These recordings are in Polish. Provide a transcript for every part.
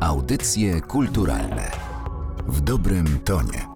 Audycje kulturalne w dobrym tonie.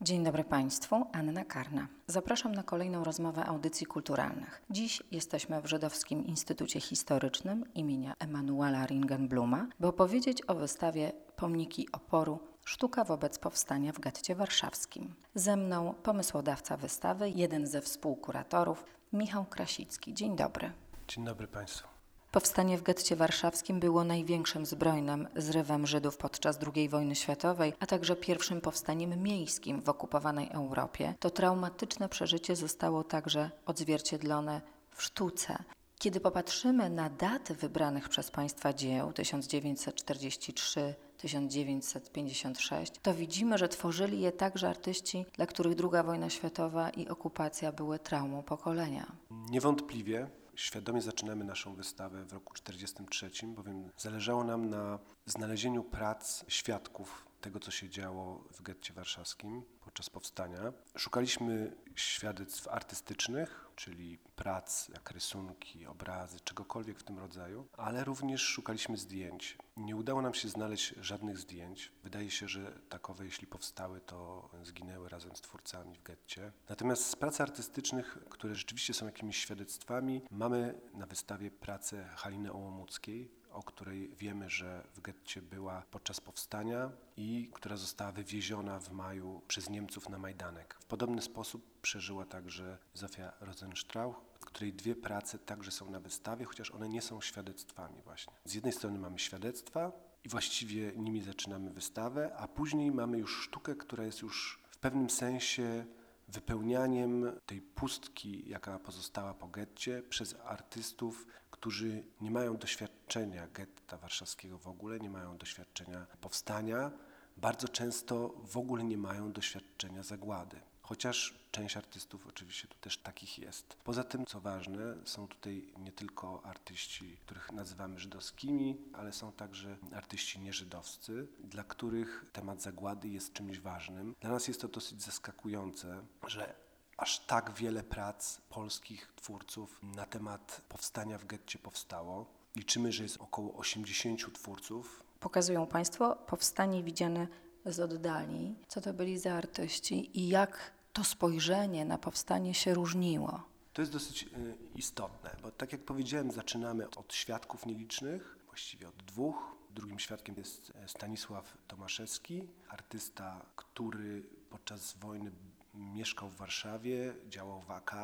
Dzień dobry Państwu, Anna Karna. Zapraszam na kolejną rozmowę audycji kulturalnych. Dziś jesteśmy w Żydowskim Instytucie Historycznym imienia Emanuela Ringenbluma, by opowiedzieć o wystawie Pomniki Oporu Sztuka wobec powstania w getcie warszawskim. Ze mną pomysłodawca wystawy, jeden ze współkuratorów, Michał Krasicki. Dzień dobry. Dzień dobry Państwu. Powstanie w getcie warszawskim było największym zbrojnym zrywem Żydów podczas II wojny światowej, a także pierwszym powstaniem miejskim w okupowanej Europie. To traumatyczne przeżycie zostało także odzwierciedlone w sztuce. Kiedy popatrzymy na daty wybranych przez państwa dzieł 1943 1956, to widzimy, że tworzyli je także artyści, dla których II wojna światowa i okupacja były traumą pokolenia. Niewątpliwie świadomie zaczynamy naszą wystawę w roku 1943, bowiem zależało nam na znalezieniu prac świadków tego, co się działo w getcie warszawskim podczas powstania. Szukaliśmy świadectw artystycznych, czyli prac jak rysunki, obrazy, czegokolwiek w tym rodzaju, ale również szukaliśmy zdjęć. Nie udało nam się znaleźć żadnych zdjęć. Wydaje się, że takowe, jeśli powstały, to zginęły razem z twórcami w getcie. Natomiast z prac artystycznych, które rzeczywiście są jakimiś świadectwami, mamy na wystawie pracę Haliny Ołomuckiej, o której wiemy, że w getcie była podczas powstania i która została wywieziona w maju przez Niemców na Majdanek. W podobny sposób przeżyła także Zofia Rosenstrauch, której dwie prace także są na wystawie, chociaż one nie są świadectwami właśnie. Z jednej strony mamy świadectwa i właściwie nimi zaczynamy wystawę, a później mamy już sztukę, która jest już w pewnym sensie wypełnianiem tej pustki, jaka pozostała po getcie przez artystów, którzy nie mają doświadczenia getta warszawskiego w ogóle, nie mają doświadczenia powstania, bardzo często w ogóle nie mają doświadczenia zagłady. Chociaż część artystów oczywiście tu też takich jest. Poza tym, co ważne, są tutaj nie tylko artyści, których nazywamy żydowskimi, ale są także artyści nieżydowscy, dla których temat zagłady jest czymś ważnym. Dla nas jest to dosyć zaskakujące, że aż tak wiele prac polskich twórców na temat powstania w getcie powstało. Liczymy, że jest około 80 twórców. Pokazują Państwo powstanie widziane z oddali, co to byli za artyści i jak to spojrzenie na powstanie się różniło. To jest dosyć y, istotne, bo tak jak powiedziałem, zaczynamy od świadków nielicznych, właściwie od dwóch. Drugim świadkiem jest e, Stanisław Tomaszewski, artysta, który podczas wojny mieszkał w Warszawie, działał w AK.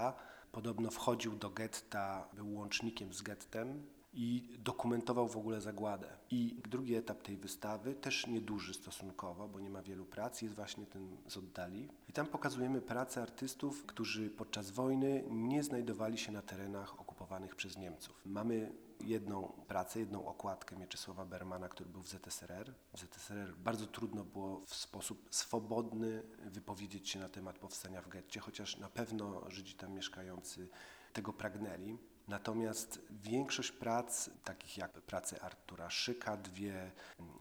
Podobno wchodził do getta, był łącznikiem z gettem i dokumentował w ogóle zagładę. I drugi etap tej wystawy, też nieduży stosunkowo, bo nie ma wielu prac, jest właśnie ten z oddali. I tam pokazujemy pracę artystów, którzy podczas wojny nie znajdowali się na terenach okupowanych przez Niemców. Mamy jedną pracę, jedną okładkę Mieczysława Bermana, który był w ZSRR. W ZSRR bardzo trudno było w sposób swobodny wypowiedzieć się na temat powstania w getcie, chociaż na pewno Żydzi tam mieszkający tego pragnęli. Natomiast większość prac, takich jak prace Artura Szyka, dwie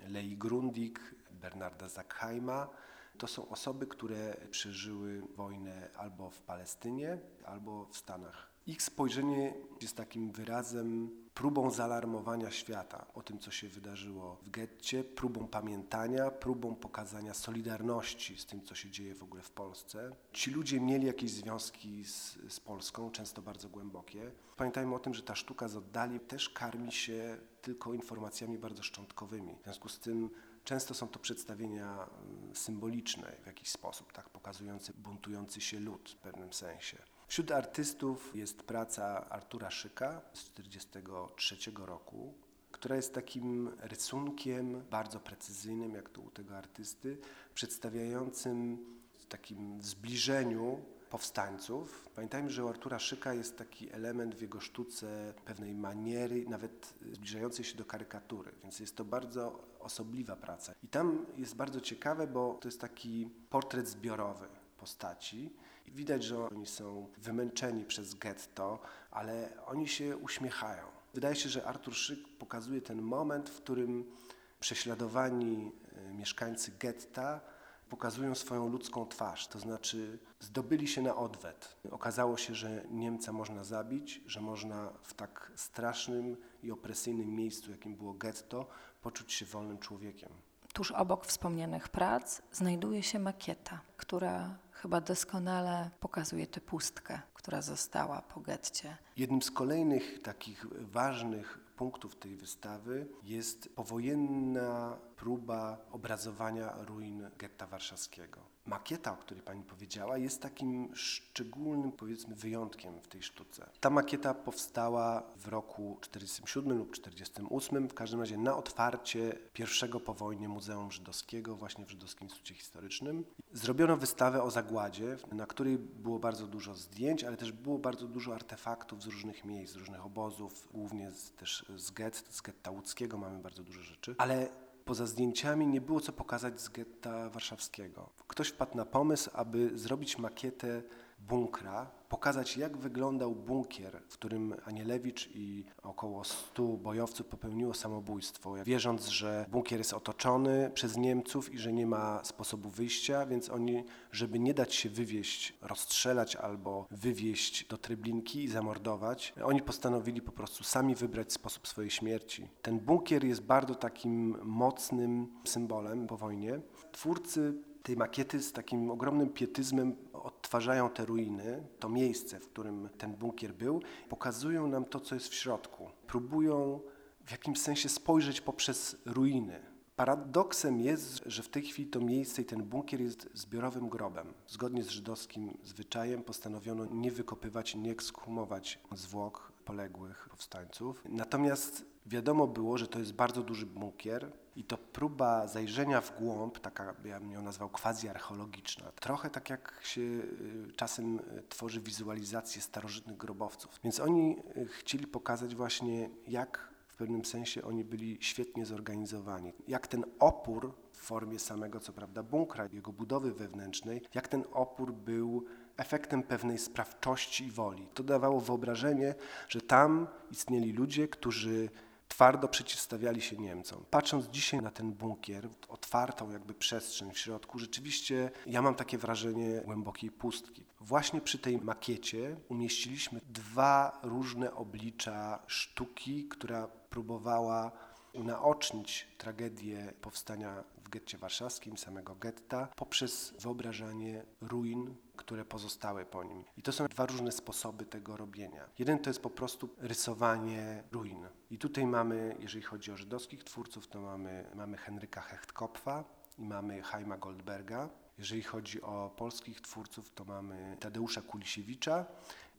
Lei Grundig, Bernarda Zackheima, to są osoby, które przeżyły wojnę albo w Palestynie, albo w Stanach. Ich spojrzenie jest takim wyrazem, próbą zaalarmowania świata o tym, co się wydarzyło w getcie, próbą pamiętania, próbą pokazania solidarności z tym, co się dzieje w ogóle w Polsce. Ci ludzie mieli jakieś związki z, z Polską, często bardzo głębokie. Pamiętajmy o tym, że ta sztuka z oddali też karmi się tylko informacjami bardzo szczątkowymi. W związku z tym Często są to przedstawienia mm, symboliczne w jakiś sposób, tak, pokazujące buntujący się lud w pewnym sensie. Wśród artystów jest praca Artura Szyka z 1943 roku, która jest takim rysunkiem bardzo precyzyjnym, jak to u tego artysty, przedstawiającym w takim zbliżeniu powstańców. Pamiętajmy, że u Artura Szyka jest taki element w jego sztuce pewnej maniery, nawet zbliżającej się do karykatury, więc jest to bardzo osobliwa praca. I tam jest bardzo ciekawe, bo to jest taki portret zbiorowy postaci. Widać, że oni są wymęczeni przez getto, ale oni się uśmiechają. Wydaje się, że Artur Szyk pokazuje ten moment, w którym prześladowani e, mieszkańcy getta pokazują swoją ludzką twarz, to znaczy zdobyli się na odwet. Okazało się, że Niemca można zabić, że można w tak strasznym i opresyjnym miejscu, jakim było getto, poczuć się wolnym człowiekiem. Tuż obok wspomnianych prac znajduje się makieta, która chyba doskonale pokazuje tę pustkę, która została po getcie. Jednym z kolejnych takich ważnych punktów tej wystawy jest powojenna próba obrazowania ruin getta warszawskiego. Makieta, o której pani powiedziała, jest takim szczególnym, powiedzmy, wyjątkiem w tej sztuce. Ta makieta powstała w roku 47 lub 48, w każdym razie na otwarcie pierwszego po wojnie Muzeum Żydowskiego, właśnie w Żydowskim Instytucie Historycznym. Zrobiono wystawę o zagładzie, na której było bardzo dużo zdjęć, ale też było bardzo dużo artefaktów z różnych miejsc, z różnych obozów, głównie z, też z gett, z getta łódzkiego mamy bardzo dużo rzeczy, ale poza zdjęciami nie było co pokazać z getta warszawskiego. Ktoś wpadł na pomysł, aby zrobić makietę bunkra, pokazać jak wyglądał bunkier, w którym Anielewicz i około 100 bojowców popełniło samobójstwo, wierząc, że bunkier jest otoczony przez Niemców i że nie ma sposobu wyjścia, więc oni, żeby nie dać się wywieźć, rozstrzelać albo wywieźć do Tryblinki i zamordować, oni postanowili po prostu sami wybrać sposób swojej śmierci. Ten bunkier jest bardzo takim mocnym symbolem po wojnie. Twórcy tej makiety z takim ogromnym pietyzmem odtwarzają te ruiny, to miejsce, w którym ten bunkier był, pokazują nam to, co jest w środku. Próbują w jakimś sensie spojrzeć poprzez ruiny. Paradoksem jest, że w tej chwili to miejsce i ten bunkier jest zbiorowym grobem. Zgodnie z żydowskim zwyczajem postanowiono nie wykopywać, nie ekshumować zwłok poległych powstańców. Natomiast wiadomo było, że to jest bardzo duży bunkier i to próba zajrzenia w głąb, taka ja bym ją nazwał quasi-archeologiczna. Trochę tak jak się y, czasem y, tworzy wizualizacje starożytnych grobowców. Więc oni y, chcieli pokazać właśnie, jak w pewnym sensie oni byli świetnie zorganizowani. Jak ten opór w formie samego, co prawda, bunkra, jego budowy wewnętrznej, jak ten opór był efektem pewnej sprawczości i woli. To dawało wyobrażenie, że tam istnieli ludzie, którzy twardo przeciwstawiali się Niemcom. Patrząc dzisiaj na ten bunkier, otwartą jakby przestrzeń w środku, rzeczywiście ja mam takie wrażenie głębokiej pustki. Właśnie przy tej makiecie umieściliśmy dwa różne oblicza sztuki, która próbowała unaocznić tragedię powstania w getcie warszawskim, samego getta, poprzez wyobrażanie ruin, które pozostały po nim. I to są dwa różne sposoby tego robienia. Jeden to jest po prostu rysowanie ruin. I tutaj mamy, jeżeli chodzi o żydowskich twórców, to mamy, mamy Henryka Hechtkopfa i mamy Haima Goldberga. Jeżeli chodzi o polskich twórców, to mamy Tadeusza Kulisiewicza.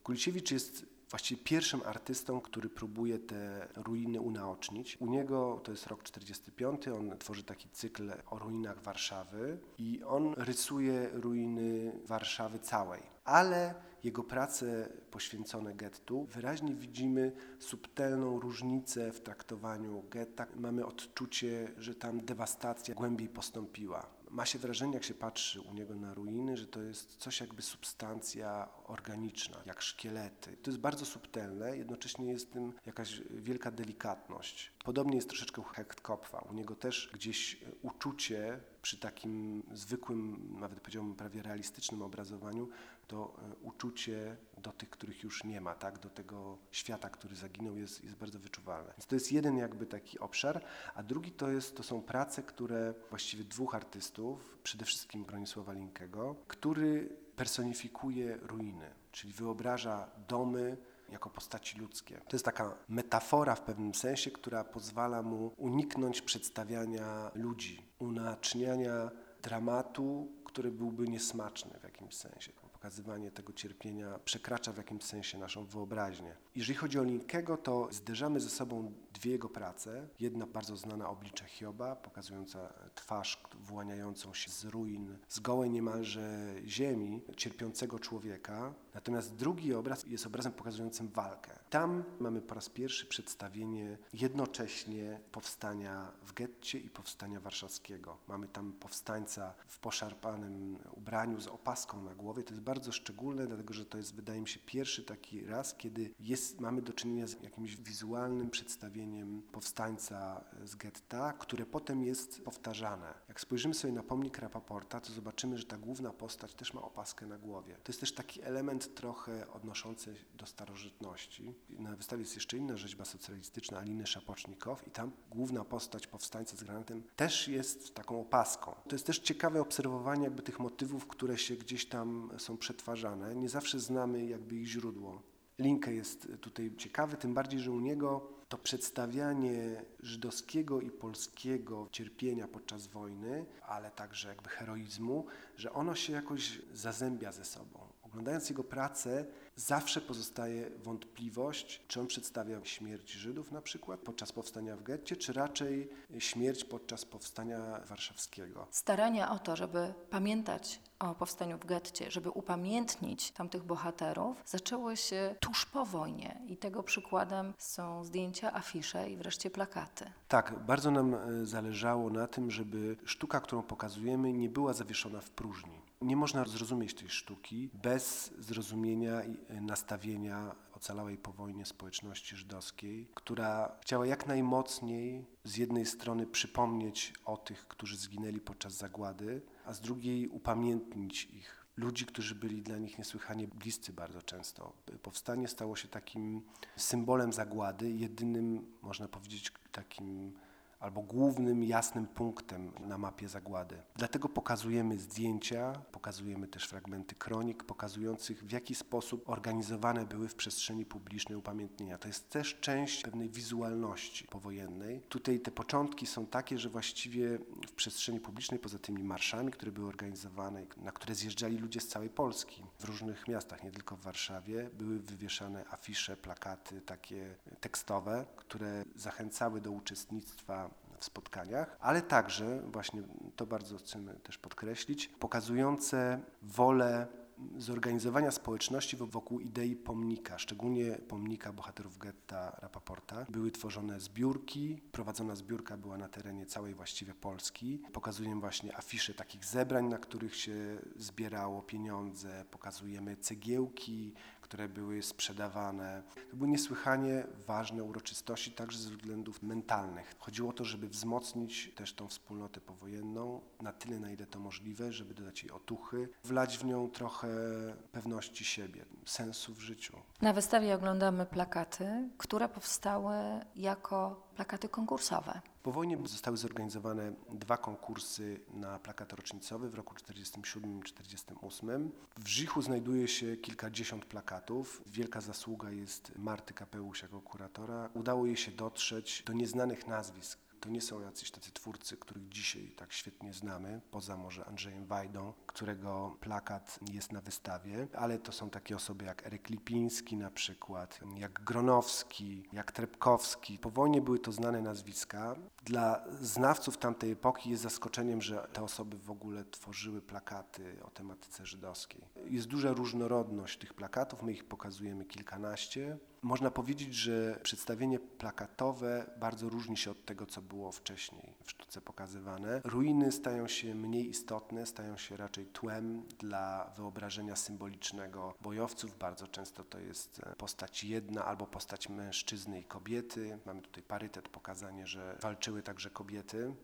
Kulisiewicz jest właściwie pierwszym artystą, który próbuje te ruiny unaocznić. U niego to jest rok 45, on tworzy taki cykl o ruinach Warszawy i on rysuje ruiny Warszawy całej. Ale jego prace poświęcone gettu wyraźnie widzimy subtelną różnicę w traktowaniu getta. Mamy odczucie, że tam dewastacja głębiej postąpiła ma się wrażenie, jak się patrzy u niego na ruiny, że to jest coś jakby substancja organiczna, jak szkielety. To jest bardzo subtelne, jednocześnie jest tym jakaś wielka delikatność. Podobnie jest troszeczkę u Hechtkopfa. U niego też gdzieś uczucie przy takim zwykłym, nawet powiedziałbym prawie realistycznym obrazowaniu, to e, uczucie do tych, których już nie ma, tak? do tego świata, który zaginął, jest, jest bardzo wyczuwalne. Więc to jest jeden jakby taki obszar, a drugi to, jest, to są prace, które właściwie dwóch artystów, przede wszystkim Bronisława Linkego, który personifikuje ruiny, czyli wyobraża domy, jako postaci ludzkie. To jest taka metafora w pewnym sensie, która pozwala mu uniknąć przedstawiania ludzi, unaczniania dramatu, który byłby niesmaczny w jakimś sensie pokazywanie tego cierpienia przekracza w jakimś sensie naszą wyobraźnię. Jeżeli chodzi o Linkego, to zderzamy ze sobą dwie jego prace. Jedna bardzo znana oblicze Hioba, pokazująca twarz wyłaniającą się z ruin, z gołej niemalże ziemi, cierpiącego człowieka. Natomiast drugi obraz jest obrazem pokazującym walkę. Tam mamy po raz pierwszy przedstawienie jednocześnie powstania w getcie i powstania warszawskiego. Mamy tam powstańca w poszarpanym ubraniu z opaską na głowie. To jest bardzo szczególne, dlatego że to jest, wydaje mi się, pierwszy taki raz, kiedy jest, mamy do czynienia z jakimś wizualnym przedstawieniem powstańca z getta, które potem jest powtarzane. Jak spojrzymy sobie na pomnik Rapaporta, to zobaczymy, że ta główna postać też ma opaskę na głowie. To jest też taki element trochę odnoszący do starożytności. Na wystawie jest jeszcze inna rzeźba socjalistyczna Aliny Szapocznikow i tam główna postać powstańca z granatem też jest taką opaską. To jest też ciekawe obserwowanie jakby tych motywów, które się gdzieś tam są przetwarzane. Nie zawsze znamy jakby ich źródło. Linkę jest tutaj ciekawy, tym bardziej, że u niego to przedstawianie żydowskiego i polskiego cierpienia podczas wojny, ale także jakby heroizmu, że ono się jakoś zazębia ze sobą. Oglądając jego pracę, zawsze pozostaje wątpliwość, czy on przedstawia śmierć Żydów na przykład podczas powstania w getcie, czy raczej śmierć podczas powstania warszawskiego. Starania o to, żeby pamiętać o powstaniu w getcie, żeby upamiętnić tamtych bohaterów, zaczęło się tuż po wojnie i tego przykładem są zdjęcia, afisze i wreszcie plakaty. Tak, bardzo nam e, zależało na tym, żeby sztuka, którą pokazujemy, nie była zawieszona w próżni. Nie można zrozumieć tej sztuki bez zrozumienia i e, nastawienia ocalałej po wojnie społeczności żydowskiej, która chciała jak najmocniej z jednej strony przypomnieć o tych, którzy zginęli podczas zagłady, a z drugiej upamiętnić ich. Ludzi, którzy byli dla nich niesłychanie bliscy bardzo często. Powstanie stało się takim symbolem zagłady, jedynym, można powiedzieć, takim albo głównym jasnym punktem na mapie zagłady. Dlatego pokazujemy zdjęcia, pokazujemy też fragmenty kronik pokazujących w jaki sposób organizowane były w przestrzeni publicznej upamiętnienia. To jest też część pewnej wizualności powojennej. Tutaj te początki są takie, że właściwie w przestrzeni publicznej, poza tymi marszami, które były organizowane, na które zjeżdżali ludzie z całej Polski, w różnych miastach, nie tylko w Warszawie, były wywieszane afisze, plakaty takie tekstowe, które zachęcały do uczestnictwa w spotkaniach, ale także, właśnie to bardzo chcemy też podkreślić, pokazujące wolę zorganizowania społeczności wokół idei pomnika, szczególnie pomnika bohaterów getta Rapaporta. Były tworzone zbiórki, prowadzona zbiórka była na terenie całej właściwie Polski. Pokazujemy właśnie afisze takich zebrań, na których się zbierało pieniądze, pokazujemy cegiełki, które były sprzedawane. To były niesłychanie ważne uroczystości, także ze względów mentalnych. Chodziło o to, żeby wzmocnić też tą wspólnotę powojenną na tyle, na ile to możliwe, żeby dodać jej otuchy, wlać w nią trochę pewności siebie, sensu w życiu. Na wystawie oglądamy plakaty, które powstały jako plakaty konkursowe. Po wojnie zostały zorganizowane dwa konkursy na plakat rocznicowy w roku 1947 i 1948. W Żichu znajduje się kilkadziesiąt plakatów. Wielka zasługa jest Marty Kapełusz jako kuratora. Udało jej się dotrzeć do nieznanych nazwisk to nie są jacyś tacy twórcy, których dzisiaj tak świetnie znamy, poza może Andrzejem Wajdą, którego plakat jest na wystawie, ale to są takie osoby jak Eryk Lipiński na przykład, jak Gronowski, jak Trepkowski. Po wojnie były to znane nazwiska. Dla znawców tamtej epoki jest zaskoczeniem, że te osoby w ogóle tworzyły plakaty o tematyce żydowskiej. Jest duża różnorodność tych plakatów, my ich pokazujemy kilkanaście. Można powiedzieć, że przedstawienie plakatowe bardzo różni się od tego, co było wcześniej w sztuce pokazywane. Ruiny stają się mniej istotne, stają się raczej tłem dla wyobrażenia symbolicznego bojowców. Bardzo często to jest postać jedna albo postać mężczyzny i kobiety. Mamy tutaj parytet, pokazanie, że walczyły także kobiety.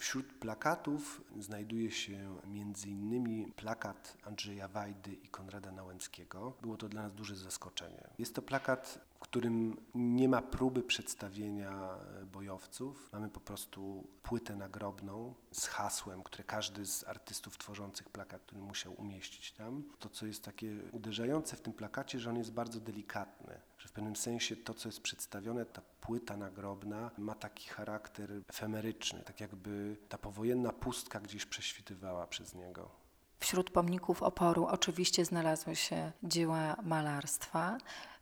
Wśród plakatów znajduje się m.in. plakat Andrzeja Wajdy i Konrada Nałęckiego. Było to dla nas duże zaskoczenie. Jest to plakat, w którym nie ma próby przedstawienia bojowców. Mamy po prostu płytę nagrobną z hasłem, które każdy z artystów tworzących plakat, który musiał umieścić tam. To, co jest takie uderzające w tym plakacie, że on jest bardzo delikatny, że w pewnym sensie to, co jest przedstawione, ta płyta nagrobna ma taki charakter efemeryczny, tak jakby ta powojenna pustka gdzieś prześwitywała przez niego. Wśród pomników oporu oczywiście znalazły się dzieła malarstwa.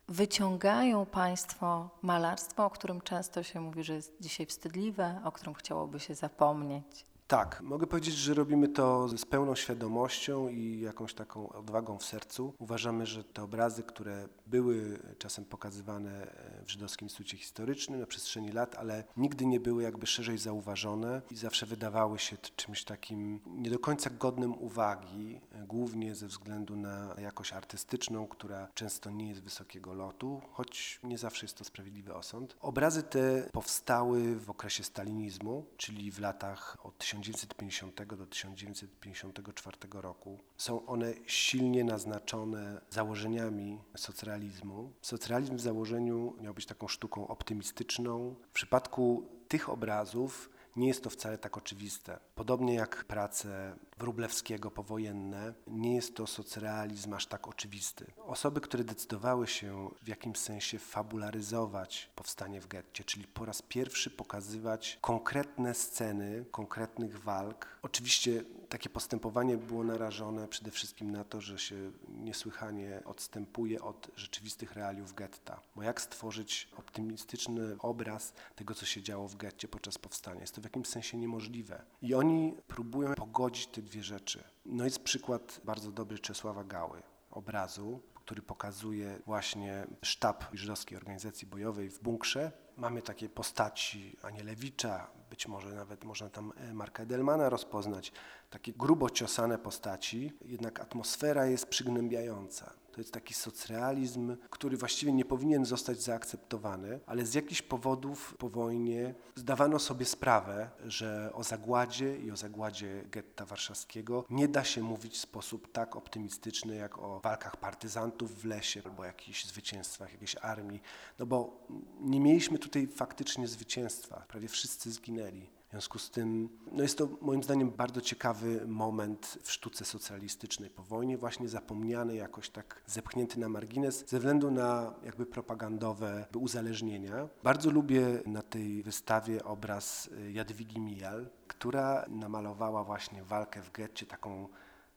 Wyciągają Państwo malarstwo, o którym często się mówi, że jest dzisiaj wstydliwe, o którym chciałoby się zapomnieć. Tak, mogę powiedzieć, że robimy to z pełną świadomością i jakąś taką odwagą w sercu. Uważamy, że te obrazy, które były czasem pokazywane w Żydowskim Instytucie Historycznym na przestrzeni lat, ale nigdy nie były jakby szerzej zauważone i zawsze wydawały się czymś takim nie do końca godnym uwagi, głównie ze względu na jakość artystyczną, która często nie jest wysokiego lotu, choć nie zawsze jest to sprawiedliwy osąd. Obrazy te powstały w okresie stalinizmu, czyli w latach od 1950 do 1954 roku. Są one silnie naznaczone założeniami socrealizmu. Socrealizm w założeniu miał być taką sztuką optymistyczną. W przypadku tych obrazów nie jest to wcale tak oczywiste. Podobnie jak prace Wróblewskiego powojenne, nie jest to socrealizm aż tak oczywisty. Osoby, które decydowały się w jakimś sensie fabularyzować powstanie w getcie, czyli po raz pierwszy pokazywać konkretne sceny, konkretnych walk. Oczywiście takie postępowanie było narażone przede wszystkim na to, że się niesłychanie odstępuje od rzeczywistych realiów getta. Bo jak stworzyć optymistyczny obraz tego, co się działo w getcie podczas powstania? Jest to w jakimś sensie niemożliwe. I oni próbują pogodzić te dwie rzeczy. No jest przykład bardzo dobry Czesława Gały, obrazu, który pokazuje właśnie sztab żydowskiej organizacji bojowej w bunkrze. Mamy takie postaci Anielewicza, być może nawet można tam e, Marka Edelmana rozpoznać, takie grubo ciosane postaci, jednak atmosfera jest przygnębiająca. To jest taki socrealizm, który właściwie nie powinien zostać zaakceptowany, ale z jakichś powodów po wojnie zdawano sobie sprawę, że o zagładzie i o zagładzie getta warszawskiego nie da się mówić w sposób tak optymistyczny jak o walkach partyzantów w lesie albo jakichś zwycięstwach jakiejś armii, no bo nie mieliśmy tutaj faktycznie zwycięstwa, prawie wszyscy zginęli. W związku z tym no jest to moim zdaniem bardzo ciekawy moment w sztuce socjalistycznej po wojnie, właśnie zapomniany jakoś tak zepchnięty na margines ze względu na jakby propagandowe uzależnienia. Bardzo lubię na tej wystawie obraz Jadwigi Mijal, która namalowała właśnie walkę w getcie, taką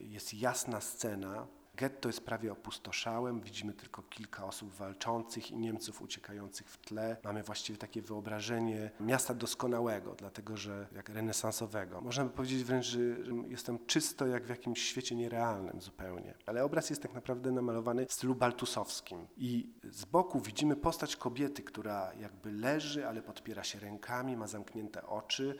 jest jasna scena, Getto jest prawie opustoszałym, widzimy tylko kilka osób walczących i Niemców uciekających w tle. Mamy właściwie takie wyobrażenie miasta doskonałego, dlatego że jak renesansowego. Można by powiedzieć wręcz, że jestem czysto jak w jakimś świecie nierealnym zupełnie. Ale obraz jest tak naprawdę namalowany w stylu baltusowskim. I z boku widzimy postać kobiety, która jakby leży, ale podpiera się rękami, ma zamknięte oczy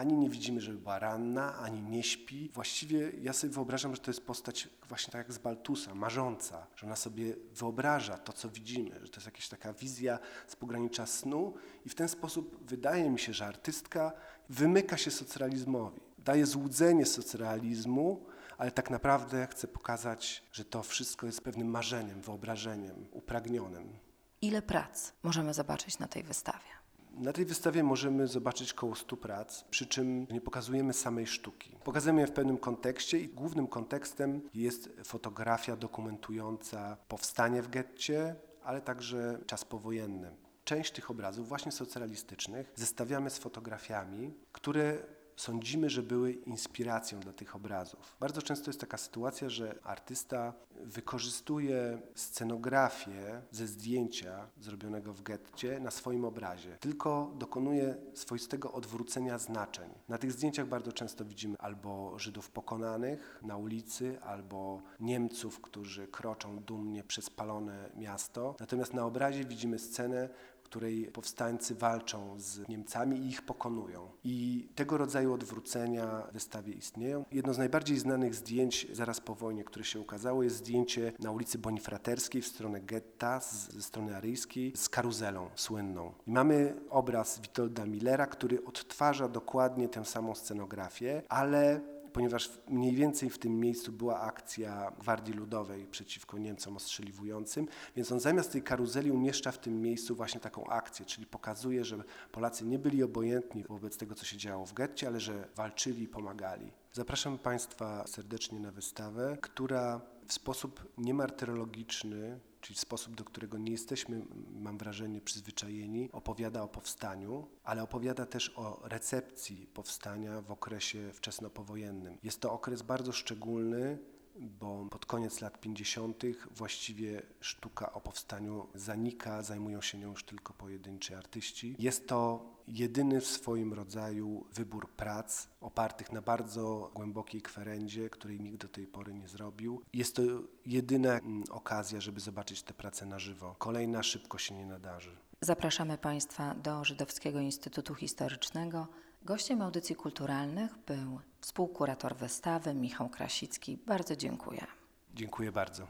ani nie widzimy, żeby była ranna, ani nie śpi. Właściwie ja sobie wyobrażam, że to jest postać właśnie tak jak z Baltusa, marząca, że ona sobie wyobraża to, co widzimy, że to jest jakaś taka wizja z pogranicza snu i w ten sposób wydaje mi się, że artystka wymyka się socrealizmowi, daje złudzenie socrealizmu, ale tak naprawdę chce pokazać, że to wszystko jest pewnym marzeniem, wyobrażeniem, upragnionym. Ile prac możemy zobaczyć na tej wystawie? Na tej wystawie możemy zobaczyć koło 100 prac, przy czym nie pokazujemy samej sztuki. Pokazujemy je w pewnym kontekście i głównym kontekstem jest fotografia dokumentująca powstanie w getcie, ale także czas powojenny. Część tych obrazów, właśnie socjalistycznych, zestawiamy z fotografiami, które sądzimy, że były inspiracją dla tych obrazów. Bardzo często jest taka sytuacja, że artysta wykorzystuje scenografię ze zdjęcia zrobionego w getcie na swoim obrazie, tylko dokonuje swoistego odwrócenia znaczeń. Na tych zdjęciach bardzo często widzimy albo Żydów pokonanych na ulicy, albo Niemców, którzy kroczą dumnie przez palone miasto. Natomiast na obrazie widzimy scenę, której powstańcy walczą z Niemcami i ich pokonują. I tego rodzaju odwrócenia w wystawie istnieją. Jedno z najbardziej znanych zdjęć zaraz po wojnie, które się ukazało, jest zdjęcie na ulicy Bonifraterskiej w stronę getta, ze strony aryjskiej, z karuzelą słynną. I mamy obraz Witolda Millera, który odtwarza dokładnie tę samą scenografię, ale ponieważ mniej więcej w tym miejscu była akcja Gwardii Ludowej przeciwko Niemcom ostrzeliwującym, więc on zamiast tej karuzeli umieszcza w tym miejscu właśnie taką akcję, czyli pokazuje, że Polacy nie byli obojętni wobec tego, co się działo w getcie, ale że walczyli i pomagali. Zapraszam Państwa serdecznie na wystawę, która w sposób niemartyrologiczny czyli sposób, do którego nie jesteśmy, mam wrażenie, przyzwyczajeni, opowiada o powstaniu, ale opowiada też o recepcji powstania w okresie wczesnopowojennym. Jest to okres bardzo szczególny bo pod koniec lat 50. właściwie sztuka o powstaniu zanika, zajmują się nią już tylko pojedynczy artyści. Jest to jedyny w swoim rodzaju wybór prac opartych na bardzo głębokiej kwerendzie, której nikt do tej pory nie zrobił. Jest to jedyna mm, okazja, żeby zobaczyć te prace na żywo. Kolejna szybko się nie nadarzy. Zapraszamy Państwa do Żydowskiego Instytutu Historycznego. Gościem audycji kulturalnych był współkurator wystawy Michał Krasicki. Bardzo dziękuję. Dziękuję bardzo.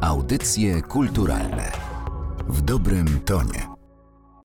Audycje kulturalne w dobrym tonie.